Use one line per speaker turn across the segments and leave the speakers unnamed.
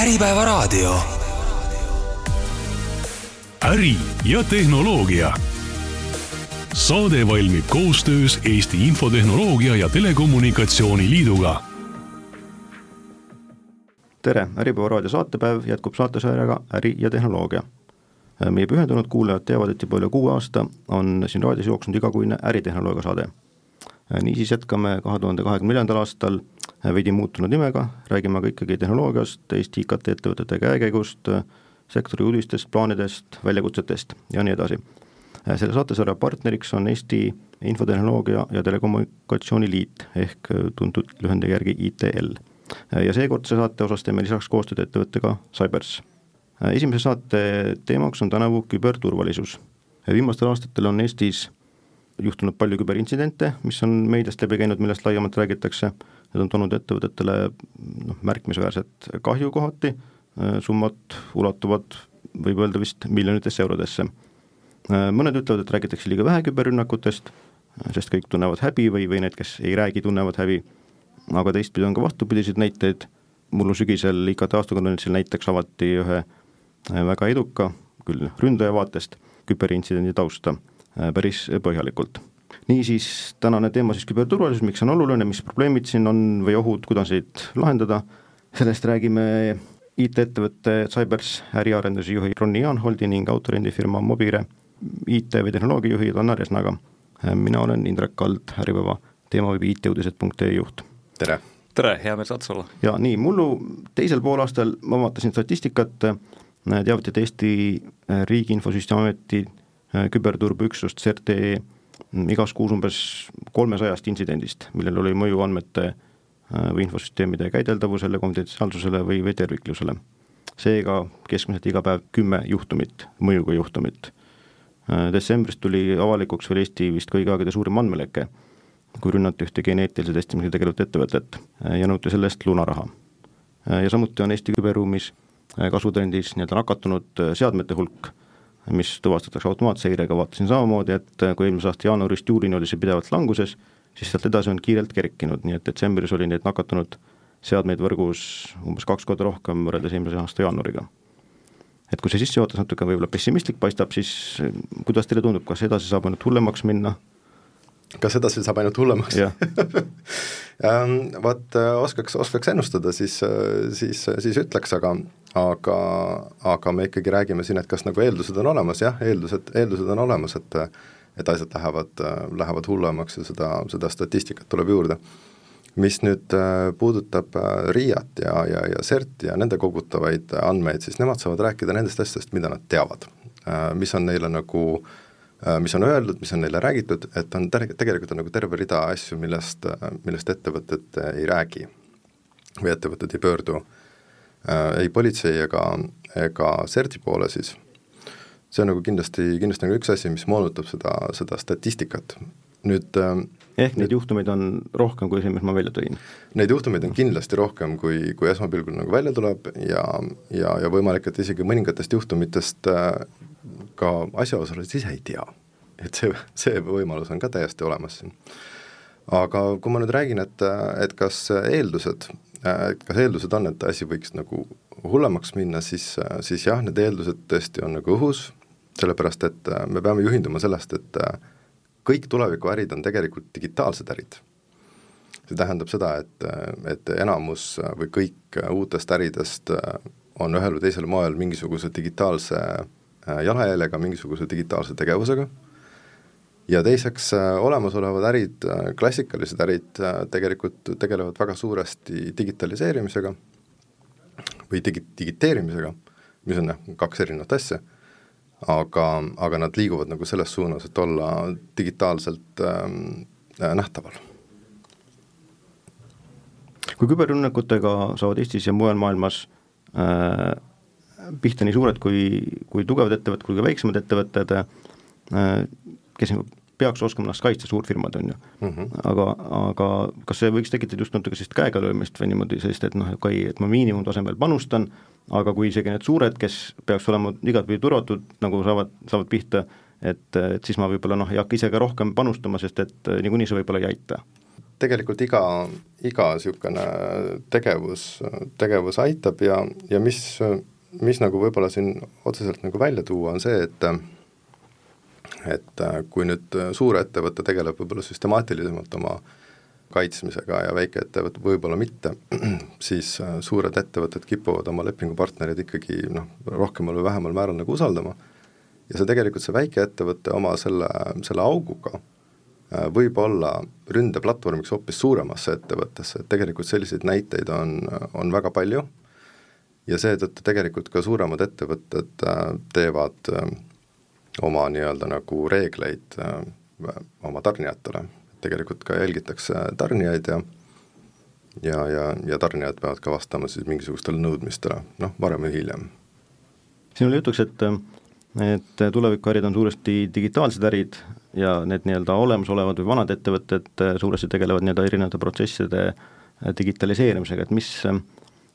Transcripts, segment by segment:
Äripäevaraadio.
äri ja tehnoloogia. saade valmib koostöös Eesti Infotehnoloogia ja Telekommunikatsiooni Liiduga.
tere, Äripäeva raadio saatepäev jätkub saatesarjaga Äri ja tehnoloogia. meie pühendunud kuulajad teavad, et juba üle kuue aasta on siin raadios jooksnud igakuine äritehnoloogia saade. Niisiis jätkame kahe tuhande kahekümne neljandal aastal veidi muutunud nimega, räägime aga ikkagi tehnoloogiast, Eesti IKT ettevõtete käekäigust, sektori uudistest, plaanidest, väljakutsetest ja nii edasi. selle saatesarja partneriks on Eesti Infotehnoloogia ja Telekommunikatsiooni Liit ehk tuntud lühende järgi ITL. ja seekordse saate osas teeme lisaks koostööd ettevõttega Cybers. esimese saate teemaks on tänavu küberturvalisus. viimastel aastatel on Eestis juhtunud palju küberintsidente, mis on meediast läbi käinud, millest laiemalt räägitakse. Need on toonud ettevõtetele noh, märkimisväärset kahju kohati, summad ulatuvad, võib öelda vist miljonitesse eurodesse. mõned ütlevad, et räägitakse liiga vähe küberrünnakutest, sest kõik tunnevad häbi või, või need, kes ei räägi, tunnevad häbi, aga teistpidi on ka vastupidiseid näiteid, mullu sügisel IKT aastakonverentsil näiteks avati ühe väga eduka, küll ründaja vaatest, küberintsidendi tausta päris põhjalikult niisiis, tänane teema siis küberturvalisus, miks see on oluline, mis probleemid siin on või ohud, kuidas neid lahendada, sellest räägime IT-ettevõtte Cybers äriarenduse juhi Ronni Jaanholdi ning autorendifirma Mobire IT või tehnoloogiajuhi Donna Resnaga. mina olen Indrek Kald, Äripäeva teemaveebi IT-uudised.ee juht.
tere! tere, hea meel saada sulle!
ja nii, mullu teisel poolaastal ma vaatasin statistikat, teavitati Eesti Riigi Infosüsteemi Ameti küberturbeüksust CERT.ee igas kuus umbes kolmesajast intsidendist, millel oli mõju andmete äh, või infosüsteemide käideldavusele, konfidentsiaalsusele või, või terviklusele. seega keskmiselt iga päev kümme juhtumit, mõjuga juhtumit. Äh, detsembris tuli avalikuks veel Eesti vist kõigi aegade suurim andmeleke, kui rünnati ühte geneetilise testimisega tegelevat ettevõtet äh, ja nõuti selle eest lunaraha. ja samuti on Eesti küberruumis kasvutrendis nii-öelda nakatunud seadmete hulk mis tuvastatakse automaatseirega, vaatasin samamoodi, et kui eelmise aasta jaanuarist juulini oli see pidevalt languses, siis sealt edasi on kiirelt kerkinud, nii et detsembris oli neid nakatunud seadmeid võrgus umbes kaks korda rohkem võrreldes eelmise aasta jaanuariga. et kui see sissejuhatus natuke võib-olla pessimistlik paistab, siis kuidas teile tundub, kas edasi saab ainult hullemaks minna?
Kas edasi saab ainult hullemaks ähm, Vaat oskaks, oskaks ennustada, siis, siis, siis ütleks, aga aga, aga me ikkagi räägime siin, et kas nagu eeldused on olemas, jah, eeldused, eeldused on olemas, et et asjad lähevad, lähevad hullemaks ja seda, seda statistikat tuleb juurde. mis nüüd äh, puudutab äh, RIA-t ja, ja, ja CERT-i ja nende kogutavaid andmeid, siis nemad saavad rääkida nendest asjadest, mida nad teavad. Äh, mis on neile nagu, mis on öeldud, mis on neile räägitud, et on ter-, tegelikult on nagu terve rida asju, millest, millest ettevõtted ei räägi või ettevõtted ei pöördu äh, Äh, ei politsei ega, ega CERT-i poole siis, see on nagu kindlasti, kindlasti nagu üks asi, mis moonutab seda, seda statistikat. nüüd äh,
ehk neid juhtumeid on rohkem kui see, mis ma välja tõin?
Neid juhtumeid on kindlasti rohkem, kui, kui esmapilgul nagu välja tuleb ja, ja, ja võimalik, et isegi mõningatest juhtumitest äh, ka asjaosalised ise ei tea. et see, see võimalus on ka täiesti olemas siin. aga kui ma nüüd räägin, et, et kas eeldused kas eeldused on, et asi võiks nagu hullemaks minna, siis, siis jah, need eeldused tõesti on nagu õhus, sellepärast et me peame juhinduma sellest, et kõik tulevikuärid on tegelikult digitaalsed ärid. see tähendab seda, et, et enamus või kõik uutest äridest on ühel või teisel moel mingisuguse digitaalse jalajäljega, mingisuguse digitaalse tegevusega ja teiseks, äh, olemasolevad ärid, äh, klassikalised ärid äh, tegelikult tegelevad väga suuresti digitaliseerimisega või digi-, digiteerimisega, mis on jah, kaks erinevat asja, aga, aga nad liiguvad nagu selles suunas, et olla digitaalselt ähm, nähtaval.
kui küberrünnakutega saavad Eestis ja mujal maailmas äh, pihta nii suured kui, kui tugevad ettevõtted kui ka väiksemad ettevõtted äh,, kes peaks oskama ennast kaitsta, suurfirmad on ju mm. -hmm. aga, aga kas see võiks tekitada just natuke sellist käegalöömist või niimoodi sellist, et noh, okei okay,, et ma miinimumtasemel panustan, aga kui isegi need suured, kes peaks olema igatpidi turvatud, nagu saavad, saavad pihta, et, et siis ma võib-olla noh, ei hakka ise ka rohkem panustama, sest et niikuinii see võib-olla ei aita
tegelikult iga, iga niisugune tegevus, tegevus aitab ja, ja mis, mis nagu võib-olla siin otseselt nagu välja tuua, on see, et et kui nüüd suurettevõte tegeleb võib-olla süstemaatilisemalt oma kaitsmisega ja väikeettevõte võib-olla mitte, siis suured ettevõtted kipuvad oma lepingupartnereid ikkagi noh, rohkemal või vähemal määral nagu usaldama. Ja see tegelikult, see väikeettevõte oma selle, selle auguga Äh, võib olla ründeplatvormiks hoopis suuremasse ettevõttesse, et tegelikult selliseid näiteid on, on väga palju ja seetõttu tegelikult ka suuremad ettevõtted äh, teevad äh, oma nii-öelda nagu reegleid oma tarnijatele, tegelikult ka jälgitakse tarnijaid ja ja, ja, ja tarnijad peavad ka vastama siis mingisugustele nõudmistele, noh, varem või hiljem.
siin oli jutuks, et et tulevikuärid on suuresti digitaalsed ärid, ja need nii-öelda olemasolevad või vanad ettevõtted äh, suuresti tegelevad nii-öelda erinevate protsesside äh, digitaliseerimisega, et mis, äh,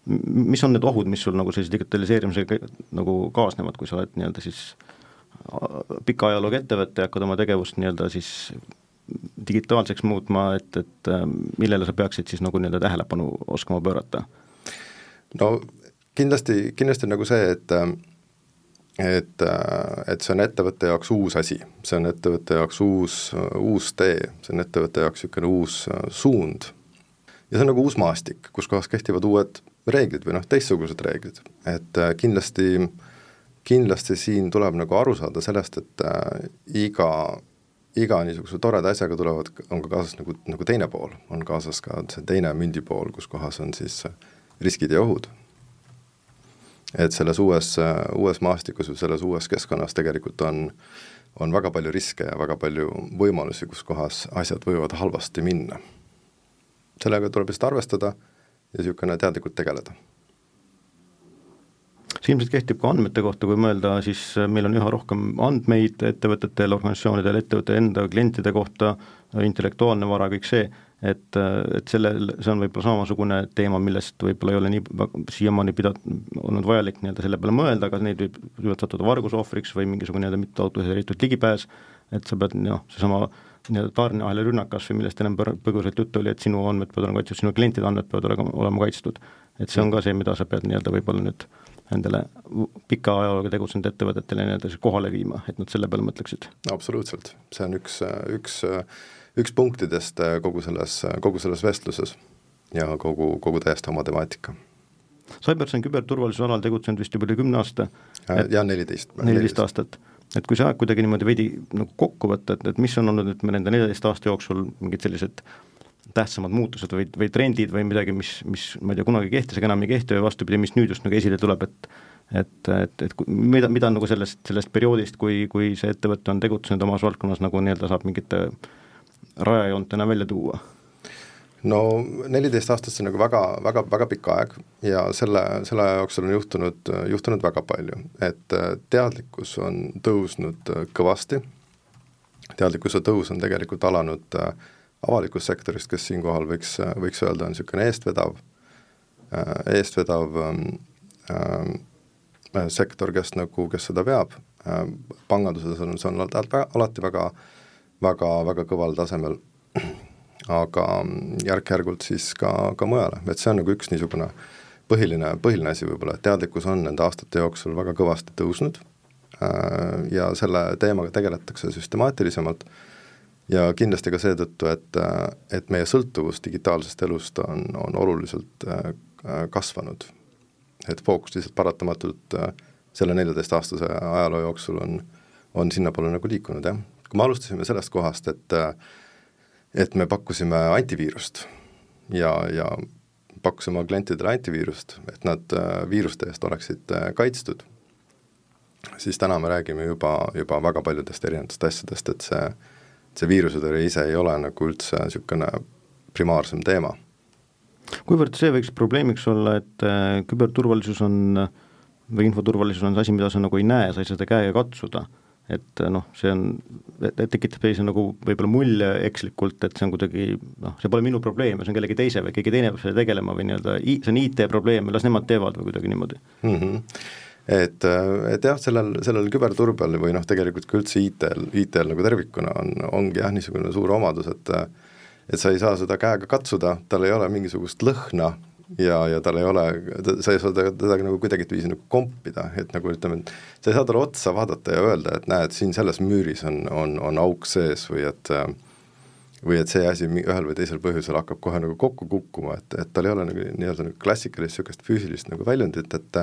mis on need ohud, mis sul nagu sellise digitaliseerimisega nagu kaasnevad, kui sa oled nii-öelda siis pika ajalooga ettevõte ja hakkad oma tegevust nii-öelda siis digitaalseks muutma, et, et millele sa peaksid siis nagu nii-öelda tähelepanu oskama pöörata?
no kindlasti, kindlasti nagu see, et et, äh, et see on ettevõtte jaoks uus asi, see on ettevõtte jaoks uus, uus tee, see on ettevõtte jaoks niisugune uus äh, suund. ja see on nagu uus maastik, kus kohas kehtivad uued reeglid või noh, teistsugused reeglid, et äh, kindlasti, kindlasti siin tuleb nagu aru saada sellest, et iga, iga niisuguse toreda asjaga tulevad, on ka kaasas nagu, nagu teine pool, on kaasas ka see teine mündi pool, kus kohas on siis riskid ja ohud. Et selles uues, uues maastikus või selles uues keskkonnas tegelikult on, on väga palju riske ja väga palju võimalusi, kus kohas asjad võivad halvasti minna. sellega tuleb lihtsalt arvestada ja niisugune teadlikult tegeleda.
See ilmselt kehtib ka andmete kohta, kui mõelda, siis meil on üha rohkem andmeid ettevõtetel, organisatsioonidel, ettevõtte enda klientide kohta, intellektuaalne vara, kõik see, et, et sellel, see on võib-olla samasugune teema, millest võib-olla ei ole nii siiamaani pida-, olnud vajalik nii-öelda selle peale mõelda, aga neid võib, võivad sattuda vargusohvriks või mingisugune nii-öelda mitte autoriseeritud ligipääs, et sa pead noh, seesama nii-öelda tarneahela rünnakas või millest ennem põgusalt juttu oli, et sinu andmed peavad olema kaitstud, sinu klientide andmed peavad olema, olema kaitstud. et see on ka see, mida sa pead nii-öelda võib-olla nüüd endale pika ajalooga tegutsenud ettevõtetele nii-öelda kohale viima, et nad selle peale mõtleksid?
absoluutselt, see on üks, üks üks punktidest kogu selles, kogu selles vestluses ja kogu, kogu täiesti oma temaatika.
Cybers on küberturvalisuse alal tegutsenud vist juba üle kümne aasta.
Äh, jaa, neliteist.
neliteist aastat. Et kui sa kuidagi niimoodi veidi nagu kokku võtta, et, et mis on olnud, ütleme, nende neljateist aasta jooksul mingid sellised tähtsamad muutused või, või trendid või midagi, mis, mis ma ei tea, kunagi kehtis, aga enam ei kehti või vastupidi, mis nüüd just nagu esile tuleb, et et, et, et mida, mida nagu sellest, sellest perioodist, kui, kui see ettevõte on tegutsenud omas valdkonnas, nagu nii-öelda saab mingite rajajoontena välja tuua?
No neliteist aastat, see on nagu väga, väga, väga pikk aeg ja selle, selle aja jooksul on juhtunud, juhtunud väga palju, et äh, teadlikkus on tõusnud äh, kõvasti, teadlikkuse tõus on tegelikult alanud äh, avalikust sektorist, kes siinkohal võiks, võiks öelda, on niisugune eestvedav, eestvedav äh, sektor, kes nagu, kes seda veab, panganduses on, see on alati väga väga, väga kõval tasemel, aga järk-järgult siis ka, ka mujale, et see on nagu üks niisugune põhiline, põhiline asi võib-olla, et teadlikkus on nende aastate jooksul väga kõvasti tõusnud äh, ja selle teemaga tegeletakse süstemaatilisemalt ja kindlasti ka seetõttu, et, et meie sõltuvus digitaalsest elust on, on oluliselt äh, kasvanud. et fookus lihtsalt paratamatult äh, selle neljateistaastase ajaloo jooksul on, on sinnapoole nagu liikunud, jah kui me alustasime sellest kohast, et et me pakkusime antiviirust ja, ja pakkusime klientidele antiviirust, et nad äh, viiruste eest oleksid äh, kaitstud, siis täna me räägime juba, juba väga paljudest erinevatest asjadest, et see, see viirusetõrje ise ei ole nagu üldse niisugune primaarsem teema.
kuivõrd see võiks probleemiks olla, et äh, küberturvalisus on või infoturvalisus on asi, mida sa nagu ei näe, sa ei saa seda käega katsuda et noh, see on, tekitab sellise nagu võib-olla mulje ekslikult, et see on kuidagi noh, see pole minu probleem ja see on kellegi teise või keegi teine peab sellega tegelema või nii-öelda see on IT probleem ja las nemad teevad või kuidagi niimoodi
mm. -hmm. et, et jah, sellel, sellel küberturbel või noh, tegelikult ka üldse IT-l, IT-l nagu tervikuna on, ongi jah, niisugune suur omadus, et et sa ei saa seda käega katsuda, tal ei ole mingisugust lõhna ja, ja tal ei ole, sa ei saa teda, teda nagu kuidagiviisi nagu kompida, et nagu ütleme, et sa ei saa talle otsa vaadata ja öelda, et näed, siin selles müüris on, on, on auk sees või et või et see asi ühel või teisel põhjusel hakkab kohe nagu kokku kukkuma, et, et tal ei ole nagu nii-öelda nagu klassikalist niisugust füüsilist nagu väljundit, et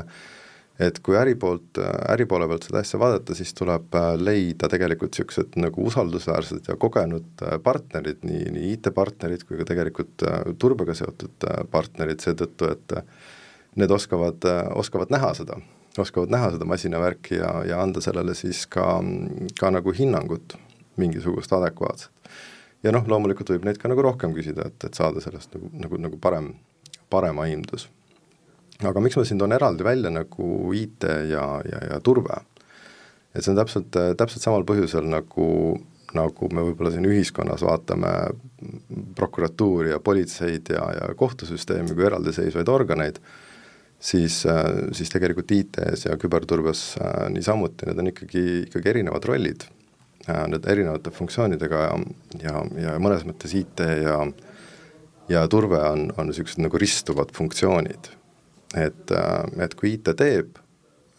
et kui äri poolt, äri poole pealt seda asja vaadata, siis tuleb äh, leida tegelikult niisugused nagu usaldusväärsed ja kogenud äh, partnerid, nii, nii IT-partnerid kui ka tegelikult äh, turbega seotud partnerid seetõttu, et need oskavad, oskavad näha seda, oskavad näha seda masinavärki ja, ja anda sellele siis ka, ka nagu hinnangut, mingisugust adekvaatset. ja noh, loomulikult võib neid ka nagu rohkem küsida, et, et saada sellest nagu, nagu, nagu parem, parem aimdus aga miks ma siin toon eraldi välja nagu IT ja, ja, ja turve? et see on täpselt, täpselt samal põhjusel, nagu, nagu me võib-olla siin ühiskonnas vaatame prokuratuuri ja politseid ja, ja kohtusüsteemi kui eraldiseisvaid organeid, siis, siis tegelikult IT-s ja küberturbes niisamuti, need on ikkagi, ikkagi erinevad rollid, need erinevate funktsioonidega ja, ja, ja mõnes mõttes IT ja ja turve on, on niisugused nagu ristuvad funktsioonid et, äh, et kui IT teeb,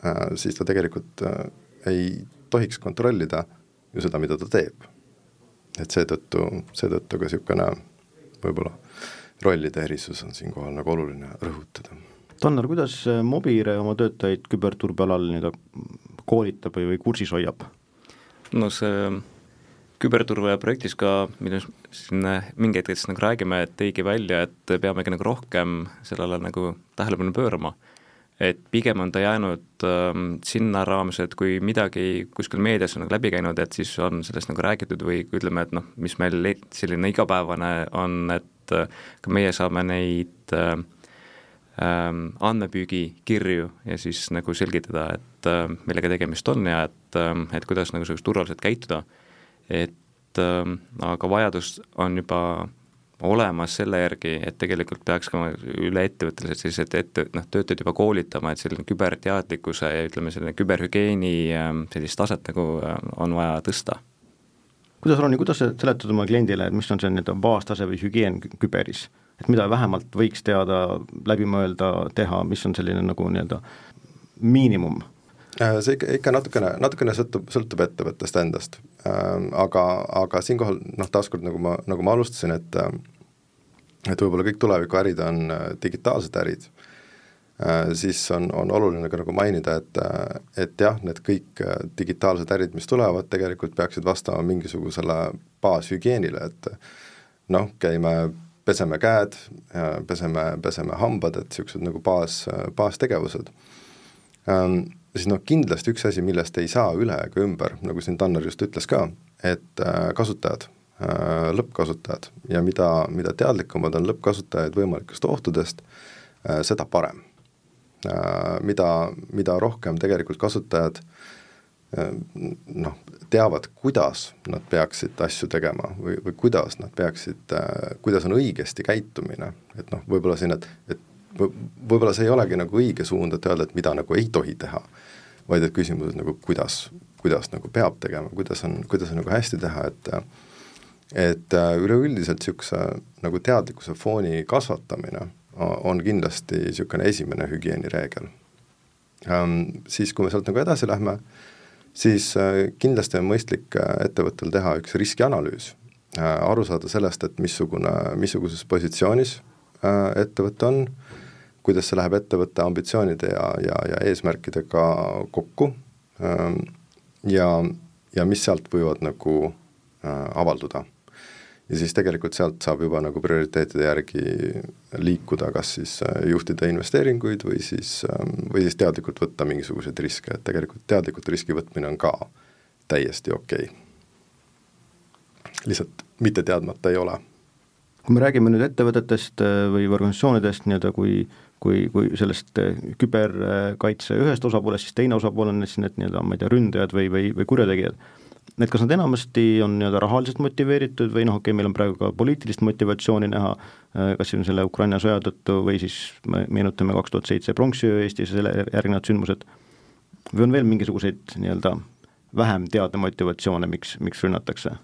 äh, siis ta tegelikult äh, ei tohiks kontrollida ju seda, mida ta teeb. et seetõttu, seetõttu ka niisugune võib-olla rollide erisus on siinkohal nagu oluline rõhutada.
Tannar, kuidas Mobire oma töötajaid küberturbe alal nii-öelda koolitab või, või kursis hoiab?
no see küberturve projektis ka, millest siin mingi hetk siis nagu räägime, tõigi välja, et peamegi nagu rohkem sellele nagu tähelepanu pöörama. et pigem on ta jäänud äh, sinna raames, et kui midagi kuskil meedias on nagu läbi käinud, et siis on sellest nagu räägitud või ütleme, et noh, mis meil selline igapäevane on, et äh, ka meie saame neid äh, ähm, andmepüügikirju ja siis nagu selgitada, et äh, millega tegemist on ja et äh,, et kuidas nagu turvaliselt käituda et äh, aga vajadus on juba olemas selle järgi, et tegelikult peaks ka üle ettevõtteliselt sellised ette, noh, töötajad juba koolitama, et selline küberteadlikkuse ja ütleme, selline küberhügieeni ähm, sellist taset nagu äh, on vaja tõsta.
kuidas, Ronny, kuidas sa seletad oma kliendile, et mis on see nii-öelda baastase või hügieen küberis? et mida vähemalt võiks teada, läbi mõelda, teha, mis on selline nagu nii-öelda miinimum
see ikka, ikka natukene, natukene sõltub, sõltub ettevõttest endast. Ähm, aga, aga siinkohal noh, taaskord nagu ma, nagu ma alustasin, et äh, et võib-olla kõik tulevikuärid on äh, digitaalsed ärid, siis on, on oluline ka nagu mainida, et, et jah, need kõik digitaalsed ärid, mis tulevad, tegelikult peaksid vastama mingisugusele baashügieenile, et noh, käime, peseme käed, peseme, peseme hambad, et niisugused nagu baas, baastegevused ähm, siis noh, kindlasti üks asi, millest ei saa üle ega ümber, nagu siin Tanner just ütles ka, et äh, kasutajad, äh, lõppkasutajad. Ja mida, mida teadlikumad on lõppkasutajad võimalikest ohtudest, äh, seda parem. Mida, mida rohkem tegelikult kasutajad noh, teavad, kuidas nad peaksid asju tegema või, või kuidas nad peaksid, kuidas on õigesti käitumine, et noh, võib-olla siin, et, et võib-olla see ei olegi nagu õige suund, et öelda, et mida nagu ei tohi teha, vaid et küsimus nagu kuidas, kuidas nagu peab tegema, kuidas on, kuidas on nagu hästi teha, et et äh, üleüldiselt niisuguse nagu teadlikkuse fooni kasvatamine on kindlasti niisugune esimene hügieenireegel ähm,. Siis, kui me sealt nagu edasi lähme, siis äh, kindlasti on mõistlik äh, ettevõttel teha üks riskianalüüs, aru saada sellest, et missugune, missuguses positsioonis ettevõte on, kuidas see läheb ettevõtte ambitsioonide ja, ja, ja eesmärkidega kokku. Ähm, ja, ja mis sealt võivad nagu äh, avalduda. ja siis tegelikult sealt saab juba nagu prioriteetide järgi liikuda, kas siis äh, juhtida investeeringuid või siis, ähm, või siis teadlikult võtta mingisuguseid riske, et tegelikult teadlikult riski võtmine on ka täiesti okei. Okay.. lihtsalt mitte teadmata ei ole.
Kui me räägime nüüd ettevõtetest äh, või organisatsioonidest nii-öelda kui kui, kui sellest eh, küberkaitse ühest osapoolest, siis teine osapool on siis need nii-öelda, ma ei tea, ründajad või, või, või kurjategijad. et kas nad enamasti on nii-öelda rahaliselt motiveeritud või noh, okei okay,, meil on praegu ka poliitilist motivatsiooni näha, eh, kas siin selle Ukraina sõja tõttu või siis me meenutame kaks tuhat seitse pronksiöö Eestis ja selle järgnevad sündmused, või on veel mingisuguseid nii-öelda vähem teada motivatsioone, miks, miks rünnatakse?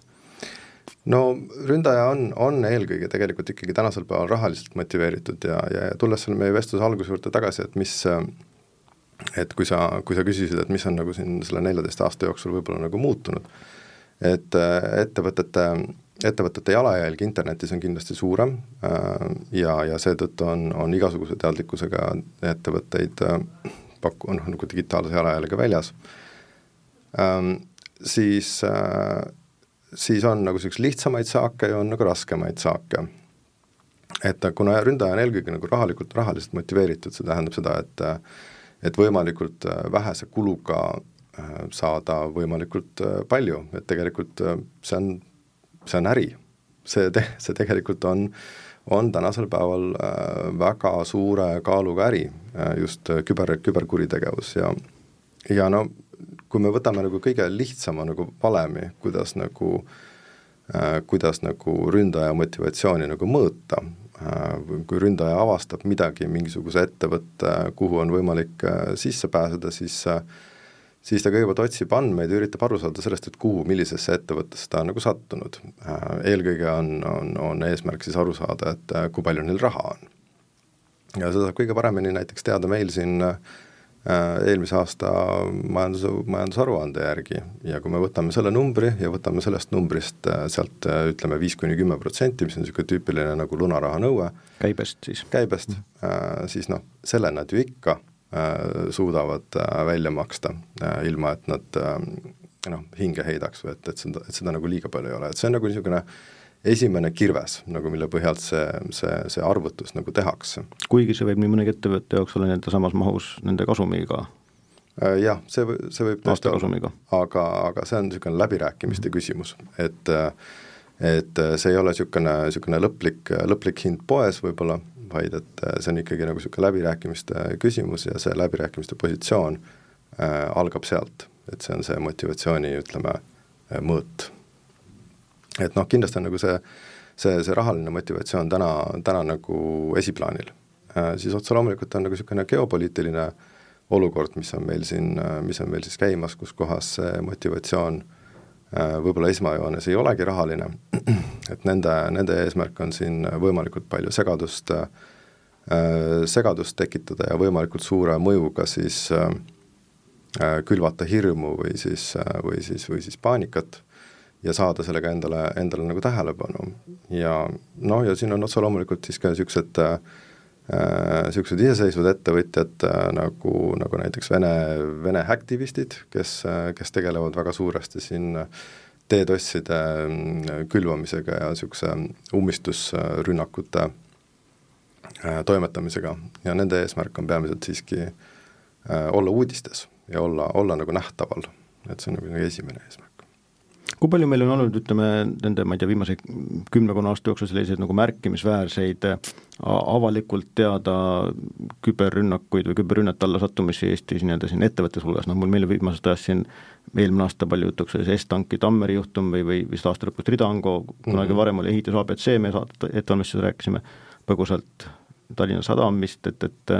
No ründaja on, on eelkõige tegelikult ikkagi tänasel päeval rahaliselt motiveeritud ja, ja, tulles selle meie vestluse alguse juurde tagasi, et mis et kui sa, kui sa küsisid, et mis on nagu siin selle neljateist aasta jooksul võib-olla nagu muutunud, et ettevõtete, ettevõtete jalajälg internetis on kindlasti suurem ja, ja seetõttu on, on igasuguse teadlikkusega ettevõtteid paku-, noh nagu digitaalse jalajäljega väljas, siis siis on nagu niisuguseid lihtsamaid saake ja on nagu raskemaid saake. et kuna ründaja on eelkõige nagu rahalikult, rahaliselt motiveeritud, see tähendab seda, et et võimalikult vähese kuluga äh, saada võimalikult äh, palju, et tegelikult äh, see on, see on äri. see te-, see tegelikult on, on tänasel päeval väga suure kaaluga äri, just küber, küberkuritegevus ja ja no kui me võtame nagu kõige lihtsama nagu valemi, kuidas nagu äh,, kuidas nagu ründaja motivatsiooni nagu mõõta äh,, kui ründaja avastab midagi, mingisuguse ettevõtte, kuhu on võimalik äh, sisse pääseda, siis äh, siis ta kõigepealt otsib andmeid ja üritab aru saada sellest, et kuhu, millisesse ettevõttesse ta on nagu sattunud. Äh, eelkõige on, on, on eesmärk siis aru saada, et äh, kui palju neil raha on. ja seda saab kõige paremini näiteks teada meil siin äh, eelmise aasta majandus, majandusaruande järgi ja kui me võtame selle numbri ja võtame sellest numbrist äh, sealt äh, ütleme viis kuni kümme protsenti, mis on niisugune tüüpiline nagu lunaraha nõue.
käibest siis?
käibest mm., siis noh, selle nad ju ikka suudavad välja maksta, ilma et nad noh, hinge heidaks või et, et seda, et seda nagu liiga palju ei ole, et see on nagu niisugune äh, esimene kirves nagu, mille põhjalt see, see, see arvutus nagu tehakse.
kuigi see võib nii mõnegi ettevõtte jaoks olla nii-öelda samas mahus nende kasumiga.
Äh, jah, see, see võib
tõesti olla,
aga, aga see on niisugune läbirääkimiste küsimus, et et see ei ole niisugune, niisugune lõplik, lõplik hind poes võib-olla, vaid et see on ikkagi nagu niisugune läbirääkimiste küsimus ja see läbirääkimiste positsioon äh, algab sealt, et see on see motivatsiooni, ütleme, mõõt et noh, kindlasti on nagu see, see, see rahaline motivatsioon täna, täna nagu esiplaanil äh,. siis otse loomulikult on nagu niisugune geopoliitiline olukord, mis on meil siin, mis on meil siis käimas, kus kohas see motivatsioon äh, võib-olla esmajoones ei olegi rahaline, et nende, nende eesmärk on siin võimalikult palju segadust äh,, segadust tekitada ja võimalikult suure mõjuga siis külvata hirmu või siis, või siis, või siis paanikat ja saada sellega endale, endale nagu tähelepanu. ja noh, ja siin on otse loomulikult siis ka niisugused niisugused äh, iseseisvad ettevõtjad äh, nagu, nagu näiteks Vene, Vene häktivistid, kes, kes tegelevad väga suuresti siin DDoS-ide mm, külvamisega ja niisuguse ummistusrünnakute äh, toimetamisega. Ja nende eesmärk on peamiselt siiski äh, olla uudistes ja olla, olla nagu nähtaval, et see on nagu esimene eesmärk
kui palju meil on olnud, ütleme, nende, ma ei tea, viimase kümnekonna aasta jooksul selliseid nagu märkimisväärseid avalikult teada küberrünnakuid või küberrünnete alla sattumisi Eestis nii-öelda siin ettevõttes hulgas, noh mul meil viimasest ajast siin eelmine aasta palju jutuks oli see S-tanki Tammeri juhtum või, või vist aasta lõpus Tridango, kunagi mm -hmm. varem oli ehitus abc, me saate ettevalmistusel rääkisime põgusalt Tallinna Sadamist, et, et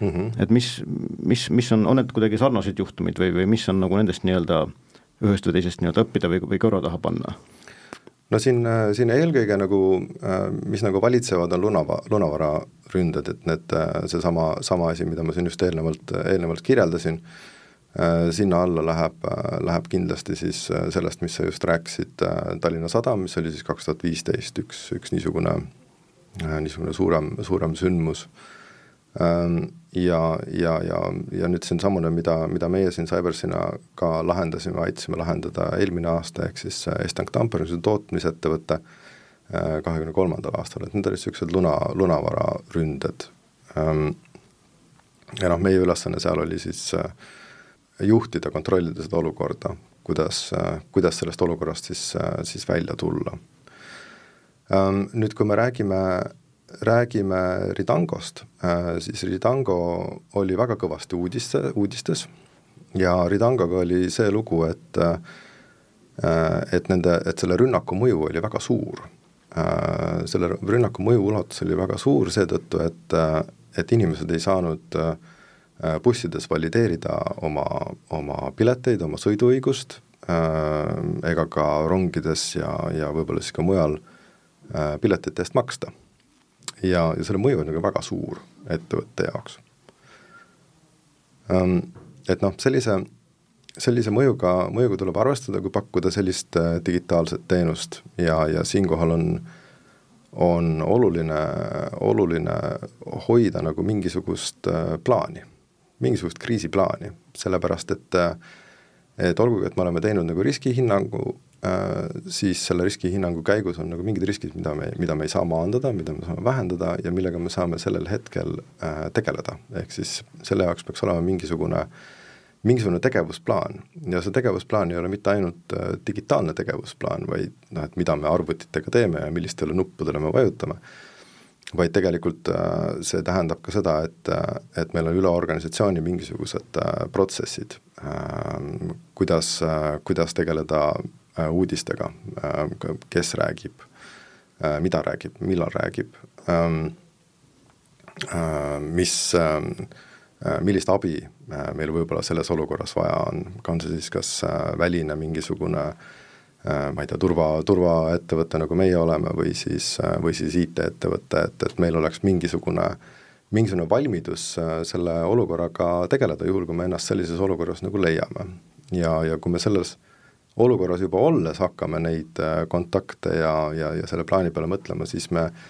mm -hmm. et mis, mis, mis on, on need kuidagi sarnased juhtumid või, või mis on nagu nendest nii-öelda äh, ühest või teisest nii-öelda õppida või, või kõrva taha panna?
no siin, siin eelkõige nagu, mis nagu valitsevad, on lunava, lunavararünded, et need, seesama, sama asi, mida ma siin just eelnevalt, eelnevalt kirjeldasin, sinna alla läheb, läheb kindlasti siis sellest, mis sa just rääkisid, Tallinna Sadam, mis oli siis kaks tuhat viisteist üks, üks niisugune, niisugune suurem, suurem sündmus ja, ja, ja, ja nüüd siinsamune, mida, mida meie siin Cybersina ka lahendasime, aitasime lahendada eelmine aasta, ehk siis Estank Tampere, see tootmisettevõte, äh, kahekümne kolmandal aastal, et need olid niisugused luna, lunavararünded. Ja noh, meie ülesanne seal oli siis äh, juhtida, kontrollida seda olukorda, kuidas, äh, kuidas sellest olukorrast siis, siis välja tulla. Nüüd, kui me räägime räägime Ridangost, äh, siis Ridango oli väga kõvasti uudiste, uudistes ja Ridangoga oli see lugu, et äh, et nende, et selle rünnaku mõju oli väga suur. Äh, selle rünnaku mõju ulatus oli väga suur seetõttu, et, et inimesed ei saanud bussides valideerida oma, oma pileteid, oma sõiduõigust, ega ka rongides ja, ja võib-olla siis ka mujal piletite eest maksta. Ja, ja selle mõju on nagu väga suur ettevõtte jaoks. Et noh, sellise, sellise mõjuga, mõjuga tuleb arvestada, kui pakkuda sellist digitaalset teenust ja, ja siinkohal on äh, on oluline, oluline hoida nagu mingisugust äh, plaani, mingisugust kriisiplaani, sellepärast et et olgugi, et me oleme teinud nagu riskihinnangu, äh, siis selle riskihinnangu käigus on nagu mingid riskid, mida me, mida me ei saa maandada, mida me saame vähendada ja millega me saame sellel hetkel äh, tegeleda, ehk siis selle jaoks peaks olema mingisugune äh, mingisugune tegevusplaan. Ja see tegevusplaan ei ole mitte ainult äh, digitaalne tegevusplaan, vaid noh, et mida me arvutitega teeme ja millistele nuppudele me vajutame, vaid tegelikult äh, see tähendab ka seda, et, äh, et meil on üle organisatsiooni mingisugused protsessid, kuidas, kuidas tegeleda uudistega, kes räägib, mida räägib, millal räägib, ähm, mis Äh, millist abi äh, meil võib-olla selles olukorras vaja on, on see siis kas äh, väline mingisugune ma ei tea, turva, turvaettevõte, nagu meie oleme, või siis, või siis IT-ettevõte, et, et meil oleks mingisugune, mingisugune valmidus selle olukorraga tegeleda, juhul kui me ennast sellises olukorras nagu leiame. ja, ja kui me selles olukorras juba olles hakkame neid kontakte ja, ja, ja selle plaani peale mõtlema, siis me äh,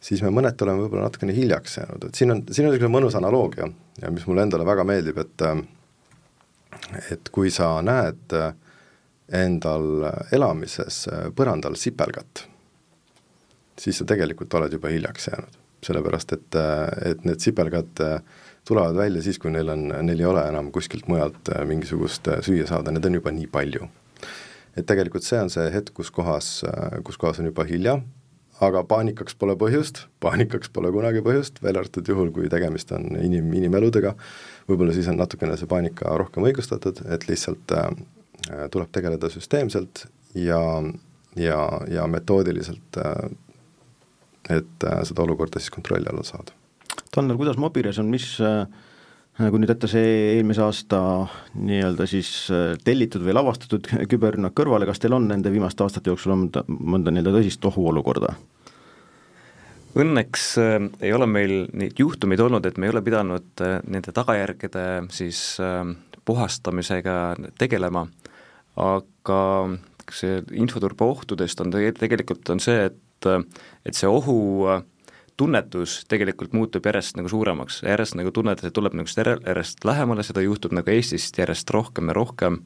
siis me mõneti oleme võib-olla natukene hiljaks jäänud, et siin on, siin on niisugune mõnus analoogia ja mis mulle endale väga meeldib, et et kui sa näed endal elamises põrandal sipelgat, siis sa tegelikult oled juba hiljaks jäänud. sellepärast, et, et need sipelgad tulevad välja siis, kui neil on, neil ei ole enam kuskilt mujalt mingisugust süüa saada, neid on juba nii palju. Et tegelikult see on see hetk, kus kohas, kus kohas on juba hilja, aga paanikaks pole põhjust, paanikaks pole kunagi põhjust, välja arvatud juhul, kui tegemist on inim, inimeludega, võib-olla siis on natukene see paanika rohkem õigustatud, et lihtsalt äh, tuleb tegeleda süsteemselt ja, ja, ja metoodiliselt äh,, et äh, seda olukorda siis kontrolli alla saada.
Tanel, kuidas Mobires on, mis äh kui nüüd jätta see eelmise aasta nii-öelda siis äh, tellitud või lavastatud küberrünnak kõrvale, kas teil on nende viimaste aastate jooksul olnud mõnda nii-öelda tõsist ohuolukorda?
Õnneks äh, ei ole meil neid juhtumeid olnud, et me ei ole pidanud äh, nende tagajärgede siis äh, puhastamisega tegelema, aga see infoturbe ohtudest on tegelikult on see, et, äh, et see ohu äh, tunnetus tegelikult muutub järjest nagu suuremaks, järjest nagu tunned, et tuleb nagu järjest lähemale, seda juhtub nagu Eestist järjest rohkem ja rohkem.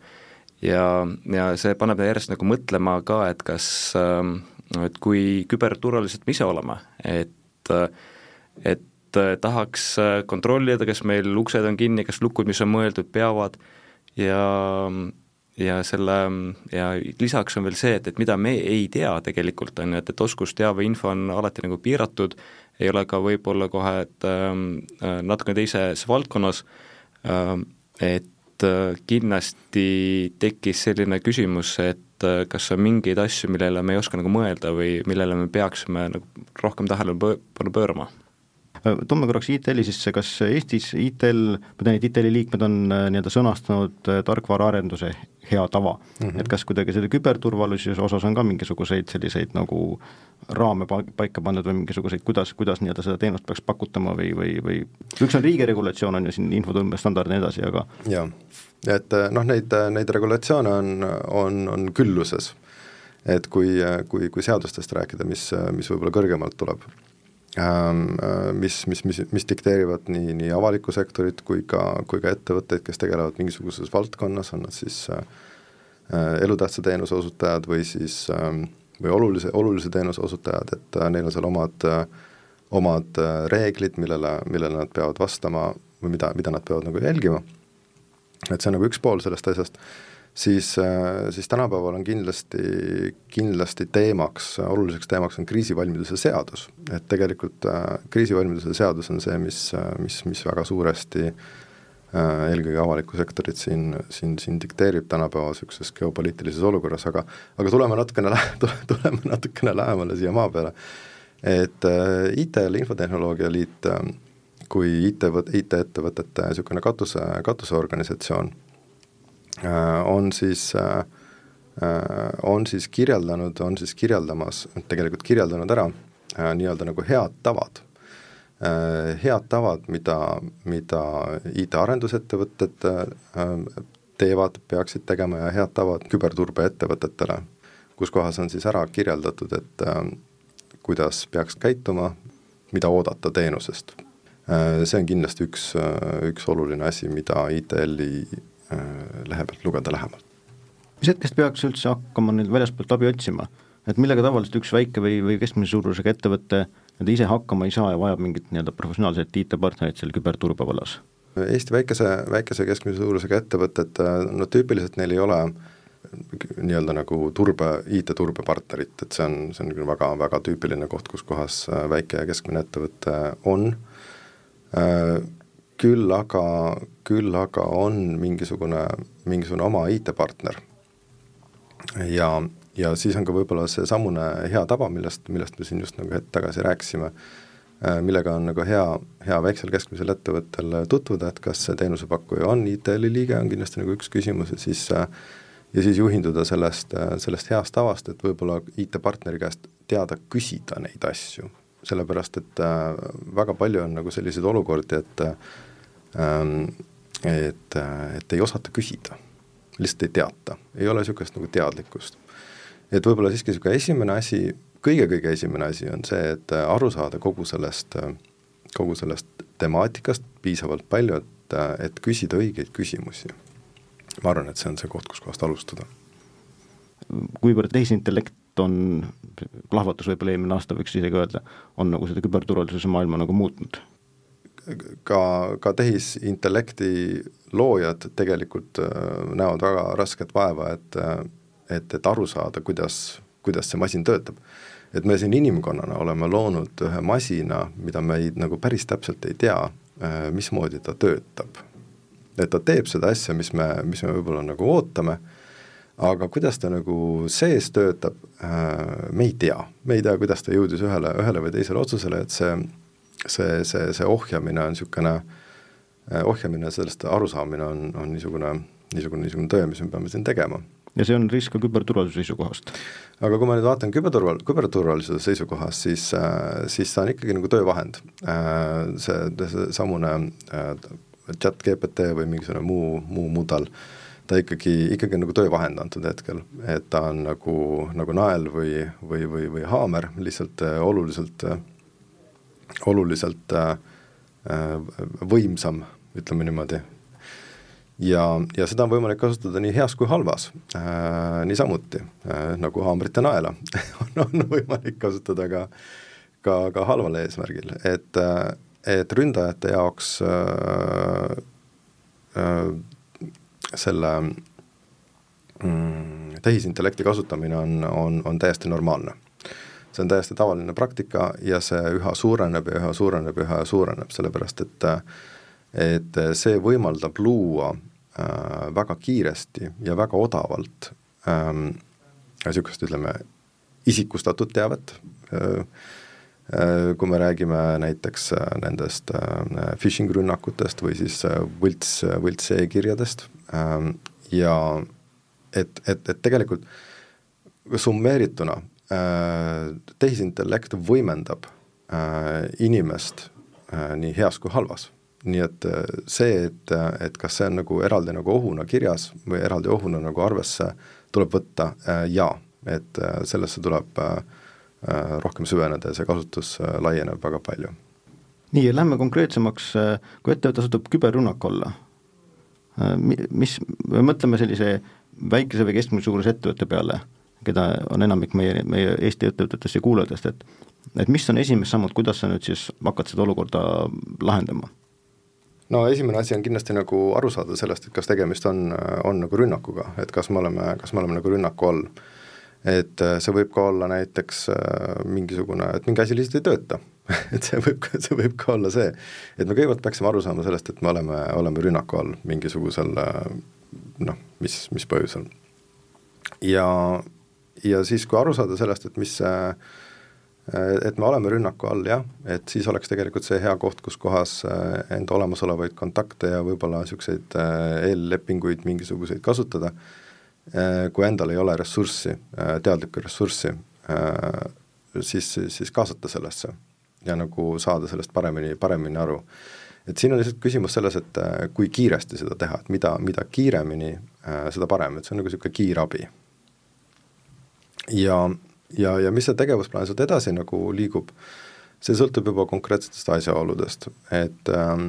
Ja, ja see paneb järjest nagu mõtlema ka, et kas, ähm, et kui küberturvalised me ise oleme, et, et tahaks kontrollida, kas meil uksed on kinni, kas lukud, mis on mõeldud, peavad. Ja ja selle, ja lisaks on veel see, et, et mida me ei tea tegelikult, on ju, et, et oskusteave, info on alati nagu piiratud, ei ole ka võib-olla kohe, et ähm, äh, natukene teises valdkonnas äh,, et äh, kindlasti tekkis selline küsimus, et äh, kas on mingeid asju, millele me ei oska nagu mõelda või millele me peaksime nagu rohkem tähelepanu pöörama
toome korraks ITL-i sisse, kas Eestis ITL, ma tean, et ITL-i liikmed on äh, nii-öelda sõnastanud äh, tarkvaraarenduse hea tava mm, -hmm. et kas kuidagi selle küberturvalisuse osas on ka mingisuguseid selliseid nagu raame paika pandud või mingisuguseid, kuidas, kuidas nii-öelda seda teenust peaks pakutama või, või, või üks on riigiregulatsioon, on ju siin infotõmbestandard ja nii edasi, aga
jaa, et noh, neid, neid regulatsioone on, on, on külluses. et kui, kui, kui seadustest rääkida, mis, mis võib-olla kõrgemalt tuleb äh, mis, mis, mis, mis dikteerivad nii, nii avalikku sektorit kui ka, kui ka ettevõtteid, kes tegelevad mingisuguses valdkonnas, on nad siis äh, äh elutähtsa teenuse osutajad või siis äh, või olulise, olulise teenuse osutajad, et äh, neil on seal omad äh,, omad äh, reeglid, millele, millele nad peavad vastama või mida, mida nad peavad nagu jälgima, et see on nagu üks pool sellest asjast siis, äh, siis tänapäeval on kindlasti, kindlasti teemaks, oluliseks teemaks on kriisivalmiduse seadus. et tegelikult äh, kriisivalmiduse seadus on see, mis, äh, mis, mis väga suuresti eelkõige avalikku sektorit siin, siin, siin dikteerib tänapäeva niisuguses geopoliitilises olukorras, aga aga tuleme natukene lä-, tuleme natukene lähemale siia maa peale, et ITL, Infotehnoloogia Liit kui IT, IT-ettevõtete niisugune katuse, katuseorganisatsioon on siis äh, on siis kirjeldanud, on siis kirjeldamas, tegelikult kirjeldanud ära nii-öelda nagu head tavad. Head tavad, mida, mida IT-arendusettevõtted teevad, peaksid tegema ja head tavad küberturbeettevõtetele, kus kohas on siis ära kirjeldatud, et kuidas peaks käituma, mida oodata teenusest. see on kindlasti üks, üks oluline asi, mida ITL-i lehe pealt lugeda lähemalt
mis hetkest peaks üldse hakkama nüüd väljaspoolt abi otsima? et millega tavaliselt üks väike või, või keskmise suurusega ettevõte nii-öelda ise hakkama ei saa ja vajab mingit nii-öelda professionaalset IT-partnerit seal küberturbe vallas?
Eesti väikese, väikese keskmise suurusega ettevõtted, no tüüpiliselt neil ei ole nii-öelda nagu turbe, IT-turbepartnerit, et see on, see on küll väga, väga tüüpiline koht, kus kohas väike ja keskmine ettevõte on, küll aga, küll aga on mingisugune, mingisugune oma IT-partner. Ja, ja siis on ka võib-olla seesamune hea tava, millest, millest me siin just nagu hetk tagasi rääkisime, äh, millega on nagu hea, hea väiksel keskmisel ettevõttel tutvuda, et kas see teenusepakkuja on ITL-i liige, on kindlasti nagu üks küsimus ja siis äh, ja siis juhinduda sellest, äh, sellest heast tavast, et võib-olla IT-partneri käest teada küsida neid asju, sellepärast et väga palju on nagu selliseid olukordi, et ähm, et, et ei osata küsida lihtsalt ei teata, ei ole niisugust nagu teadlikkust. et võib-olla siiski niisugune esimene asi, kõige-kõige esimene asi on see, et äh, aru saada kogu sellest, äh, kogu sellest temaatikast piisavalt palju, et, äh, et küsida õigeid küsimusi. ma arvan, et see on see koht, kuskohast alustada.
kuivõrd tehisintellekt on, plahvatus võib-olla eelmine aasta, võiks isegi öelda, on nagu seda küberturvalisuse maailma nagu muutnud
ka, ka tehisintellekti loojad tegelikult äh, näevad väga rasket vaeva, et äh, et, et aru saada, kuidas, kuidas see masin töötab. et me siin inimkonnana oleme loonud ühe masina, mida me ei, nagu päris täpselt ei tea, äh, mismoodi ta töötab. et ta teeb seda asja, mis me, mis me võib-olla nagu ootame, aga kuidas ta nagu sees töötab, me ei tea. me ei tea, kuidas ta jõudis ühele, ühele või teisele otsusele, et see see, see, see ohjamine on niisugune, eh, ohjamine, sellest arusaamine on, on niisugune, niisugune, niisugune töö, mis me peame siin tegema.
ja see on risk ka küberturvalisuse seisukohast?
aga kui ma nüüd vaatan küberturval-, küberturvalisuse seisukohast, siis, eh, siis ta on ikkagi nagu töövahend. Eh, see, seesamune chat GPT või mingisugune muu, muu mudel, ta ikkagi, ikkagi nagu töövahend antud hetkel, et ta on nagu, nagu nael või, või, või, või haamer, lihtsalt oluliselt äh, oluliselt äh, äh, võimsam, ütleme niimoodi. ja, ja seda on võimalik kasutada nii heas kui halvas äh,, niisamuti äh, nagu haamrit ja naela on, on võimalik kasutada ka, ka, ka halval eesmärgil, et, äh, et ründajate jaoks äh, äh, selle mm, tehisintellekti kasutamine on, on, on täiesti normaalne. See on täiesti tavaline praktika ja see üha suureneb ja üha suureneb ja üha suureneb, sellepärast et et see võimaldab luua äh, väga kiiresti ja väga odavalt ähm, niisugust, ütleme, isikustatud teavet. Äh,, äh kui me räägime näiteks äh, nendest äh, phishing rünnakutest või siis võlts, võlts e-kirjadest ja et, et, et tegelikult summeerituna Äh, tehisintellekt võimendab äh, inimest äh, nii heas kui halvas. nii et see, et, et kas see on nagu eraldi nagu ohuna kirjas või eraldi ohuna nagu arvesse, tuleb võtta jaa, et sellesse tuleb rohkem süveneda ja see kasutus laieneb väga palju.
nii, lähme konkreetsemaks, kui ettevõte satub küberrünnaku alla, mis, mõtleme sellise väikese või keskmise suuruse ettevõtte peale keda on enamik meie, meie Eesti ettevõtetest ja kuulajatest, et et mis on esimesed sammud, kuidas sa nüüd siis hakkad seda olukorda lahendama?
no esimene asi on kindlasti nagu aru saada sellest, et kas tegemist on, on nagu rünnakuga, et kas me oleme, kas me oleme nagu rünnaku all. et äh, see võib ka olla näiteks äh, mingisugune, et mingi asi lihtsalt ei tööta et see võib, see võib ka olla see, et me kõigepealt peaksime aru saama sellest, et me oleme, oleme rünnaku all mingisugusel äh, noh, mis, mis põhjusel. ja, ja siis, kui aru saada sellest, et mis see et me oleme rünnaku all, jah, et siis oleks tegelikult see hea koht, kus kohas enda olemasolevaid kontakte ja võib-olla niisuguseid eellepinguid mingisuguseid kasutada, kui endal ei ole ressurssi, teadlikku ressurssi, siis, siis kaasata sellesse ja nagu saada sellest paremini, paremini aru. Et siin on lihtsalt küsimus selles, et äh, kui kiiresti seda teha, et mida, mida kiiremini, äh, seda parem, et see on nagu niisugune kiirabi. ja, ja, ja mis see tegevusplaan sealt edasi nagu liigub, see sõltub juba konkreetsetest asjaoludest, et ähm,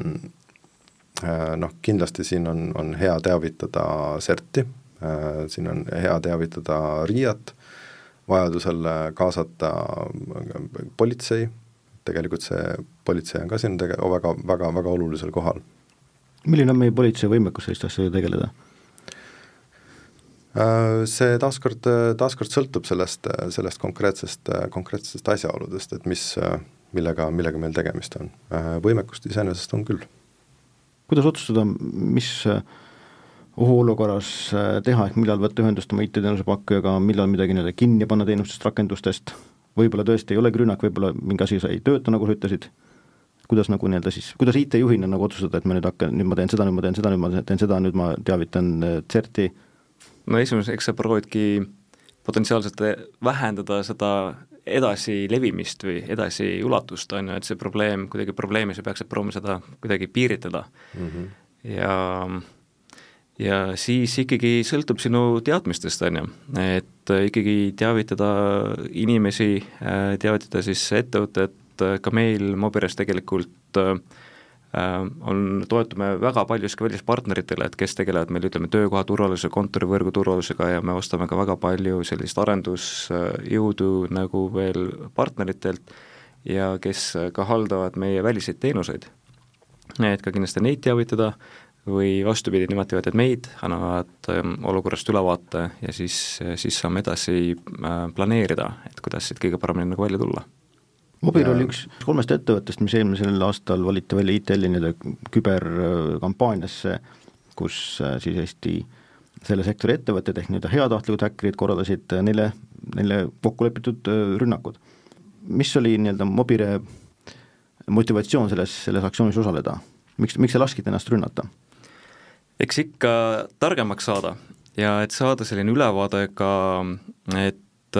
äh, noh, kindlasti siin on, on hea teavitada CERT-i äh,, siin on hea teavitada RIA-t, vajadusel kaasata politsei, tegelikult see politsei on ka siin tege-, väga, väga, väga olulisel kohal.
milline on meie politsei võimekus selliste asjadega tegeleda?
Äh, see taaskord, taaskord sõltub sellest, sellest konkreetsest, konkreetsest asjaoludest, et mis, millega, millega meil tegemist on. Äh, võimekust iseenesest on küll.
kuidas otsustada, mis ohuolukorras teha, ehk millal võtta ühendust oma IT-teenuse pakkujaga, millal midagi nii-öelda kinni panna teenustest, rakendustest, võib-olla tõesti ei olegi rünnak, võib-olla mingi asi ei tööta, nagu sa ütlesid kuidas nagu nii-öelda siis, kuidas IT-juhina nagu otsustada, et ma nüüd hakkan, nüüd ma teen seda, nüüd ma teen seda, nüüd ma teen seda, nüüd ma teavitan äh, CERT-i?
no esimeseks, eks sa proovidki potentsiaalselt vähendada seda edasilevimist või edasiulatust, on ju, et see probleem, kuidagi probleemi, sa peaksid proovima seda kuidagi piiritleda mm. -hmm. ja ja siis ikkagi sõltub sinu teadmistest, on ju, et ikkagi teavitada inimesi, äh, teavitada siis ettevõtet, et äh, ka meil Mobires tegelikult äh, äh, on, toetume väga paljuski välispartneritele, et kes tegelevad meil ütleme, töökoha turvalisuse, kontorivõrgu turvalisusega ja me ostame ka väga palju sellist arendusjõudu nagu veel partneritelt ja kes ka haldavad meie väliseid teenuseid. et ka kindlasti neid teavitada või vastupidi, nemad teavitavad meid, annavad ähm, olukorrast ülevaate ja siis, siis saame edasi planeerida, et kuidas siit kõige paremini nagu välja tulla
Mobir oli üks kolmest ettevõttest, mis eelmisel aastal valiti välja ITL-i nii-öelda küberkampaaniasse, kus äh, siis Eesti selle sektori ettevõtted ehk nii-öelda heatahtlikud häkkerid korraldasid äh, neile, neile kokku lepitud äh, rünnakud. mis oli nii-öelda Mobire motivatsioon selles, selles aktsioonis osaleda, miks, miks te laskite ennast rünnata?
Eks ikka targemaks saada ja et saada selline ülevaade ka, et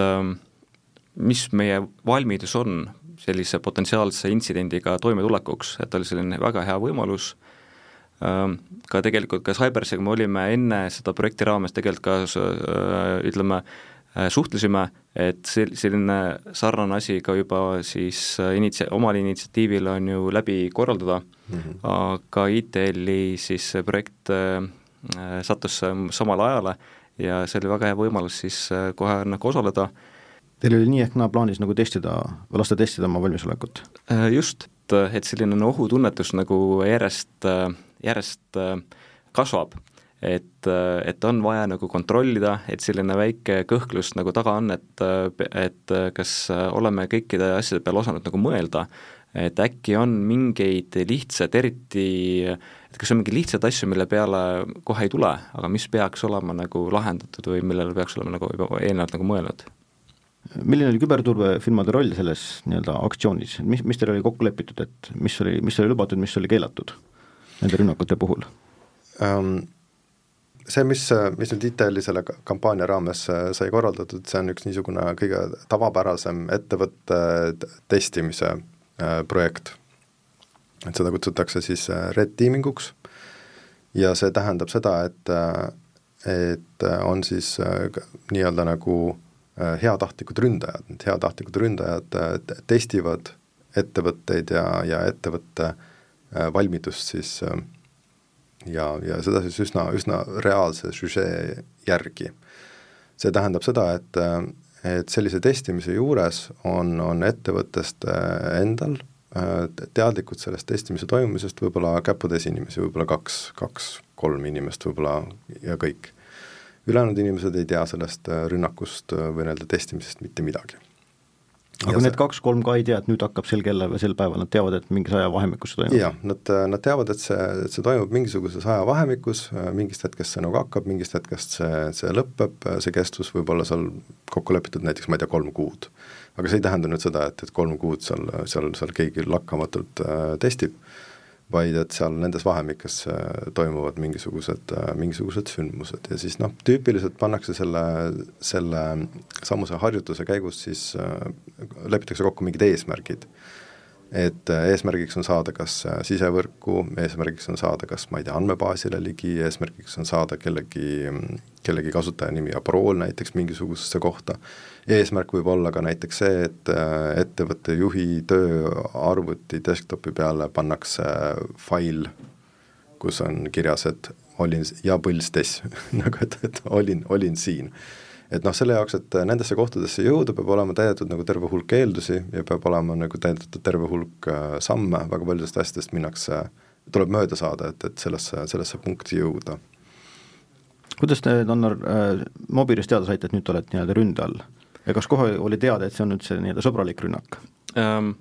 mis meie valmidus on sellise potentsiaalse intsidendiga toimetulekuks, et oli selline väga hea võimalus, ähm, ka tegelikult ka Cybersiga me olime enne seda projekti raames tegelikult ka äh, ütleme, suhtlesime, et sel-, selline sarnane asi ka juba siis äh, initsia-, omal initsiatiivil on ju läbi korraldada mm, -hmm. aga ITL-i siis see projekt äh, sattus samale ajale ja see oli väga hea võimalus siis kohe nagu osaleda äh,
Teil oli nii ehk naa plaanis nagu testida, lasta testida oma valmisolekut?
Äh, just, et selline ohutunnetus nagu järjest, järjest äh, kasvab. Et, et on vaja nagu kontrollida, et selline väike kõhklus nagu taga on, et, et kas oleme kõikide asjade peale osanud nagu mõelda, et äkki on mingeid lihtsaid, eriti et kas on mingeid lihtsaid asju, mille peale kohe ei tule, aga mis peaks olema nagu lahendatud või millele peaks olema nagu juba eelnevalt nagu mõelnud
milline oli küberturbefirmade roll selles nii-öelda aktsioonis, mis, mis teil oli kokku lepitud, et mis oli, mis oli lubatud, mis oli keelatud nende rünnakute puhul um,?
See, mis, mis nüüd ITL-i selle kampaania raames äh, sai korraldatud, see on üks niisugune kõige tavapärasem ettevõtte testimise äh, projekt. et seda kutsutakse siis äh, red teaming uks ja see tähendab seda, et, et on siis nii-öelda nagu Äh, heatahtlikud ründajad, need heatahtlikud ründajad äh, testivad ettevõtteid ja, ja ettevõtte äh, valmidust siis ja, ja seda siis üsna, üsna reaalse süžee järgi. see tähendab seda, et, et sellise testimise juures on, on ettevõttest endal teadlikud sellest testimise toimumisest võib-olla käputäis inimesi, võib-olla kaks, kaks-kolm inimest võib-olla ja kõik ülejäänud inimesed ei tea sellest äh, rünnakust äh, või nii-öelda testimisest mitte midagi.
Aga need kaks-kolm ka ei tea, et nüüd hakkab sel kellal või sel päeval, nad teavad, et mingis ajavahemikus see toimub?
jah, nad, nad teavad, et see, et see toimub mingisuguses ajavahemikus, mingist hetkest see nagu hakkab, mingist hetkest see, see lõpeb, see kestvus võib olla seal kokku lepitud näiteks, ma ei tea, kolm kuud. aga see ei tähenda nüüd seda, et, et kolm kuud seal, seal, seal keegi lakkamatult äh, testib vaid et seal nendes vahemikes äh, toimuvad mingisugused, äh, mingisugused sündmused ja siis noh, tüüpiliselt pannakse selle, selle samuse harjutuse käigus siis äh,, lepitakse kokku mingid eesmärgid. Et äh, eesmärgiks on saada kas sisevõrku, eesmärgiks on saada kas ma ei tea, andmebaasile ligi, eesmärgiks on saada kellegi, kellegi kasutajanimi ja parool näiteks mingisugusesse kohta eesmärk võib olla ka näiteks see, et äh, ettevõtte juhi tööarvuti desktopi peale pannakse fail, kus on kirjas, et olin ja põlstes nagu et, et olin, olin siin. Et noh, selle jaoks, et nendesse kohtadesse jõuda, peab olema täidetud nagu terve hulk eeldusi ja peab olema nagu täidetud terve hulk äh, samme, väga paljudest asjadest minnakse, tuleb mööda saada, et, et sellesse, sellesse punkti jõuda
kuidas te, Donnar äh,, Mobilis teada saite, et nüüd te olete nii-öelda ründe all? ja kas kohe oli teada, et see on nüüd see nii-öelda sõbralik rünnak
ähm,?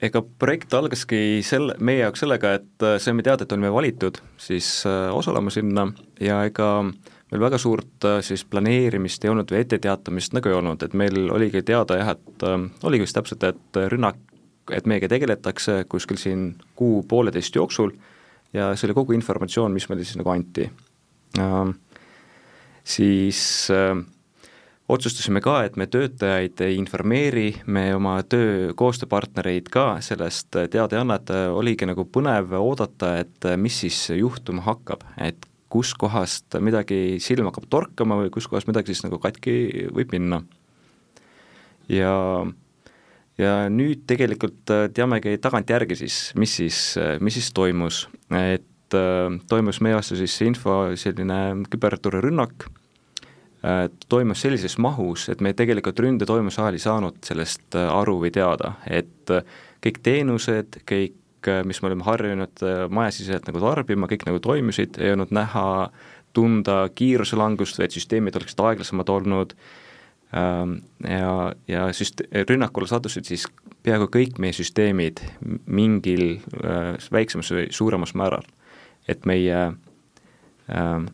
Ega projekt algaski selle, meie jaoks sellega, et äh, saime teada, et olime valitud siis äh, osalema sinna ja ega meil väga suurt äh, siis planeerimist ei olnud või etteteatamist nagu ei olnud, et meil oligi teada jah, et äh, oligi vist täpselt, et rünnak, et meiega tegeletakse kuskil siin kuu-pooleteist jooksul ja see oli kogu informatsioon, mis meile siis nagu anti äh,. Siis äh, otsustasime ka, et me töötajaid ei informeeri, me oma töö koostööpartnereid ka sellest teada ei anna, et oligi nagu põnev oodata, et mis siis juhtuma hakkab, et kuskohast midagi silma hakkab torkama või kuskohast midagi siis nagu katki võib minna. ja, ja nüüd tegelikult teamegi tagantjärgi siis, mis siis, mis siis toimus, et toimus meie vastu siis info selline küberturvarünnak Äh, toimus sellises mahus, et me tegelikult ründe toimuse ajal ei saanud sellest äh, aru või teada, et äh, kõik teenused, kõik, mis me oleme harjunud majasiseselt nagu tarbima, kõik nagu toimisid, ei olnud näha, tunda kiiruse langust või et süsteemid oleksid aeglasemad olnud ähm, ja, ja süst-, rünnakule sattusid siis peaaegu kõik meie süsteemid mingil väiksemas või suuremas määral. et meie äh,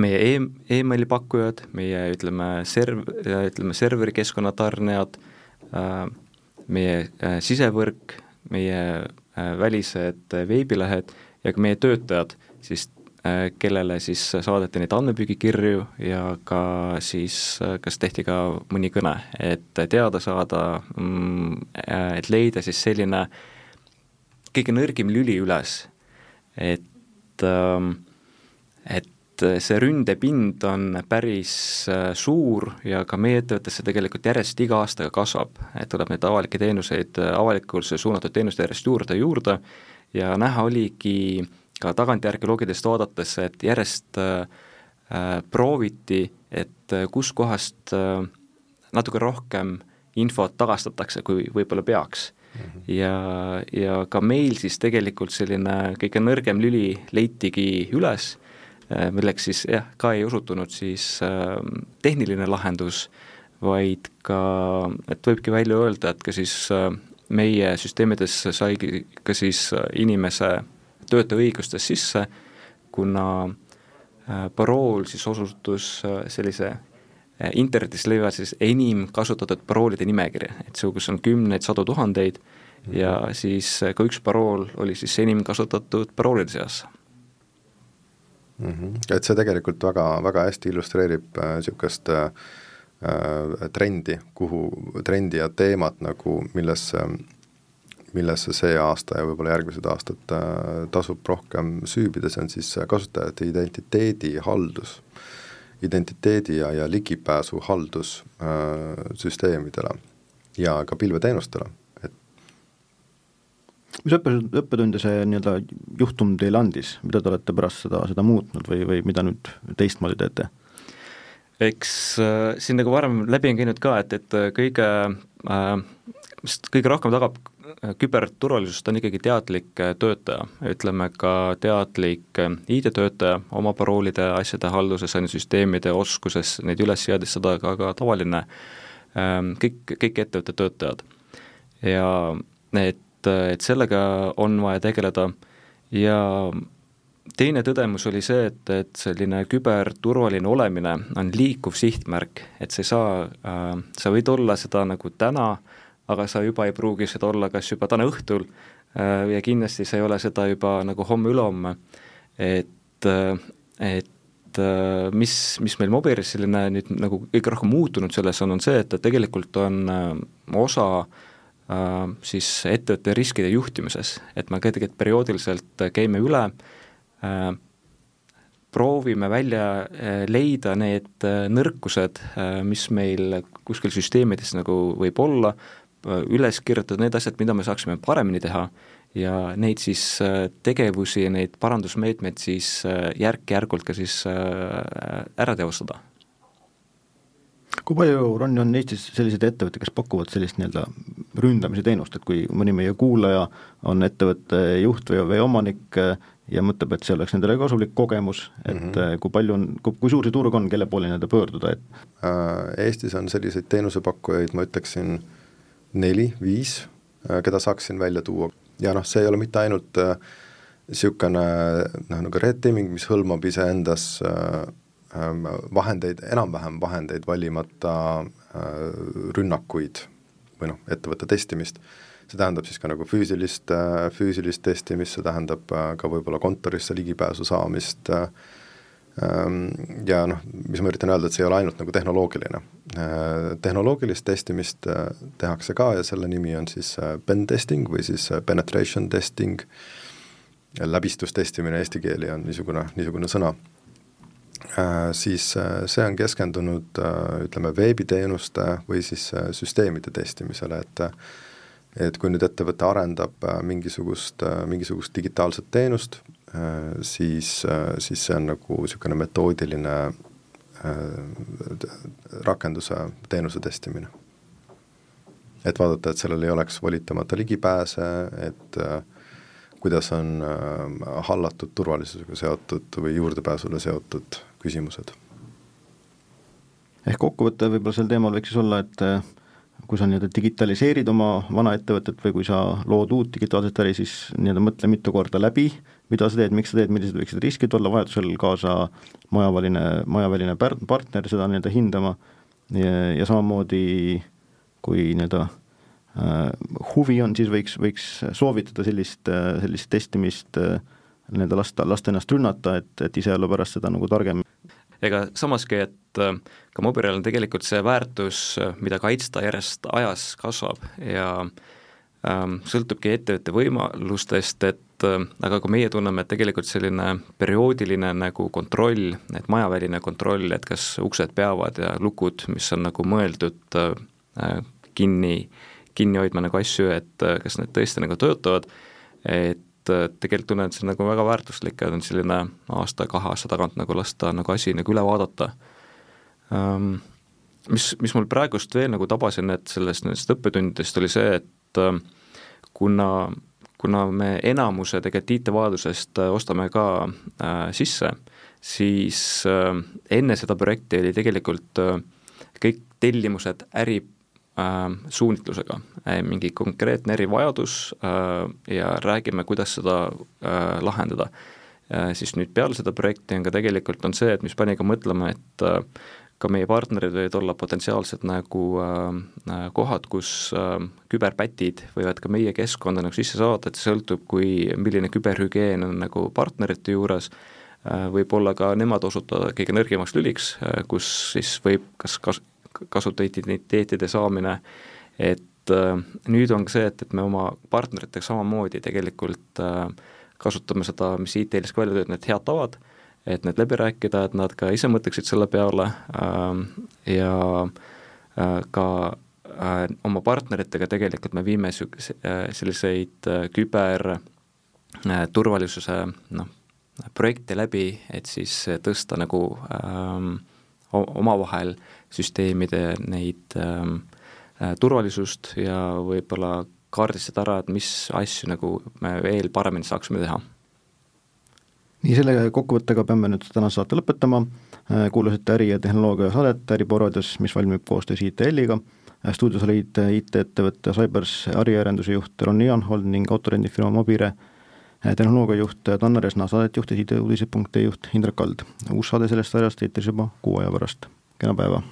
meie e emaili pakkujad, meie ütleme, serv-, ütleme serveri keskkonna tarnijad, äh, meie äh, sisevõrk, meie äh, välised veebilehed ja ka meie töötajad, siis kellele siis saadeti neid andmepüügikirju ja ka siis kas tehti ka mõni kõne, et teada saada, mm, et leida siis selline kõige nõrgim lüli üles, et, ähm, et äh, see ründepind on päris äh, suur ja ka meie ettevõttes see tegelikult järjest iga aastaga kasvab, et tuleb neid avalikke teenuseid, äh, avalikkusele suunatud teenuseid järjest juurde ja juurde ja näha oligi ka tagantjärgi logidest vaadates, et järjest äh, prooviti, et kuskohast äh, natuke rohkem infot tagastatakse, kui võib-olla peaks mm. -hmm. ja, ja ka meil siis tegelikult selline kõige nõrgem lüli leitigi üles Äh, milleks siis jah, ka ei osutunud siis äh, tehniline lahendus, vaid ka, et võibki välja öelda, et ka siis äh, meie süsteemidesse saigi ka siis inimese töötaja õigustes sisse, kuna parool siis osutus sellise internetis levivad siis enim kasutatud paroolide nimekirja, et see, kus on kümneid, sadu tuhandeid ja siis ka üks parool oli siis enim kasutatud paroolide seas
mm. -hmm. et see tegelikult väga, väga hästi illustreerib niisugust äh, äh, trendi, kuhu, trendi ja teemat nagu, millesse, millesse see aasta ja võib-olla järgmised aastad äh, tasub rohkem süübida, see on siis kasutajate identiteedi haldus. identiteedi ja, ja ligipääsu haldus äh, süsteemidele ja ka pilveteenustele
mis õppe, õppetunde see nii-öelda juhtum teile andis, mida te olete pärast seda, seda muutnud või, või mida nüüd teistmoodi teete?
eks äh, siin nagu varem läbi on käinud ka, et, et äh, kõige äh,, mis kõige rohkem tagab äh, küberturvalisust, on ikkagi teadlik töötaja, ütleme ka teadlik ID-töötaja oma paroolide, asjade halduses, on ju, süsteemide oskuses neid üles seadistada, aga ka tavaline äh, kõik, kõik ettevõtte töötajad. Ja et, et sellega on vaja tegeleda ja teine tõdemus oli see, et, et selline küberturvaline olemine on liikuv sihtmärk, et sa ei saa äh,, sa võid olla seda nagu täna, aga sa juba ei pruugi seda olla kas juba täna õhtul äh, ja kindlasti sa ei ole seda juba nagu homme-ülehomme. et, äh, et äh, mis, mis meil Mobilis selline nüüd nagu kõige rohkem muutunud selles on, on see, et, et tegelikult on äh, osa äh, siis ettevõtte riskide juhtimises, et me tegelikult perioodiliselt käime üle äh, Äh, proovime välja äh, leida need äh, nõrkused, mis meil kuskil süsteemides nagu võib olla, üles kirjutada need asjad, mida me saaksime paremini teha ja neid siis tegevusi ja neid parandusmeetmeid siis järk-järgult ka siis ära teostada
kui palju, Ronny, on Eestis selliseid ettevõtteid, kes pakuvad sellist nii-öelda ründamise teenust, et kui mõni meie kuulaja on ettevõtte juht või, või omanik ja mõtleb, et see oleks nendele kasulik kogemus, et mm -hmm. kui palju on, kui suur see turg on, kelle poole nii-öelda pöörduda, et
äh, Eestis on selliseid teenusepakkujaid, ma ütleksin neli, viis, äh, keda saaksin välja tuua ja noh, see ei ole mitte ainult niisugune noh, nagu red teaming, mis hõlmab iseendas äh, vahendeid, enam-vähem vahendeid valimata rünnakuid või noh, ettevõtte testimist. See tähendab siis ka nagu füüsilist, äh, füüsilist testimist, see tähendab äh, ka võib-olla kontorisse ligipääsu saamist äh, ähm, ja noh, mis ma üritan öelda, et see ei ole ainult nagu tehnoloogiline. Tehnoloogilist testimist tehakse ka ja selle nimi on siis pen testing või siis penetration testing, läbistustestimine eesti keeli on niisugune, niisugune sõna siis see on keskendunud ütleme, veebiteenuste või siis süsteemide testimisele, et et kui nüüd ettevõte arendab äh, mingisugust, äh, mingisugust digitaalset teenust, äh, siis, siis see on nagu niisugune metoodiline rakenduse teenuse testimine. et vaadata, et sellel ei oleks volitamata ligipääse, et kuidas on hallatud turvalisusega seotud või juurdepääsule seotud küsimused.
ehk kokkuvõte võib-olla sel teemal võiks siis olla, et kui sa nii-öelda digitaliseerid oma vana ettevõtet või kui sa lood uut digitaalset äri, siis nii-öelda mõtle mitu korda läbi, mida sa teed, miks sa teed, millised võiksid riskid olla, vajadusel kaasa majaväline, majaväline partner seda nii-öelda hindama ja, ja samamoodi kui nii-öelda äh, huvi on, siis võiks, võiks soovitada sellist, sellist testimist äh, nii-öelda lasta, lasta ennast rünnata, et, et ise olla pärast seda nagu targem.
Ega samaski, et äh, ka Mobileal on tegelikult see väärtus, mida kaitsta järjest ajas kasvab ja ähm, sõltubki ettevõtte võimalustest, et äh, aga kui meie tunneme, et tegelikult selline perioodiline nagu kontroll, et majaväline kontroll, et kas uksed peavad ja lukud, mis on nagu mõeldud äh, kinni, kinni hoidma nagu asju, et äh, kas need tõesti nagu töötavad, et äh, tegelikult tunnen, et see on nagu väga väärtuslik ja selline aasta-kahe aasta tagant nagu lasta nagu asi nagu üle vaadata ähm,. Mis, mis mul praegust veel nagu tabasin, et sellest nendest õppetundidest oli see, et äh, kuna, kuna me enamuse tegelikult IT-vajadusest äh, ostame ka äh, sisse, siis äh, enne seda projekti oli tegelikult äh, kõik tellimused äri suunitlusega äh,, mingi konkreetne erivajadus äh, ja räägime, kuidas seda äh, lahendada äh,. siis nüüd peale seda projekti on ka tegelikult on see, et mis pani ka mõtlema, et ka meie partnerid võivad olla potentsiaalsed nagu äh, kohad, kus äh, küberpätid võivad ka meie keskkonda nagu sisse saada, et see sõltub, kui, milline küberhügieen on nagu partnerite juures äh,, võib-olla ka nemad osutuda kõige nõrgemaks lüliks äh,, kus siis võib kas kas-, kasutajaidentiteetide saamine, et äh, nüüd on ka see, et, et me oma partneritega samamoodi tegelikult äh, kasutame seda, mis IT-lis ka välja töötab, need head tavad et need läbi rääkida, et nad ka ise mõtleksid selle peale äh, ja äh, ka äh, oma partneritega tegelikult me viime niisuguse äh, selliseid äh, küber äh, noh, projekte läbi, et siis tõsta nagu äh, omavahel süsteemide neid ähm, äh, turvalisust ja võib-olla kaardistada ära, et mis asju nagu me veel paremini saaksime teha
nii, selle kokkuvõttega peame nüüd tänase saate lõpetama, kuulasite Äri- ja tehnoloogia saadet Äripäeva raadios, mis valmib koostöös ITL-iga, stuudios olid IT-ettevõtte Cybers äriarenduse juht Ronny Janhold ning autorendifirma Mobire tehnoloogiajuht Tanner Resna, saadet juhtis IT-uudised.ee juht Indrek Kald. uus saade sellest sarjast eetris juba kuu aja pärast, kena päeva!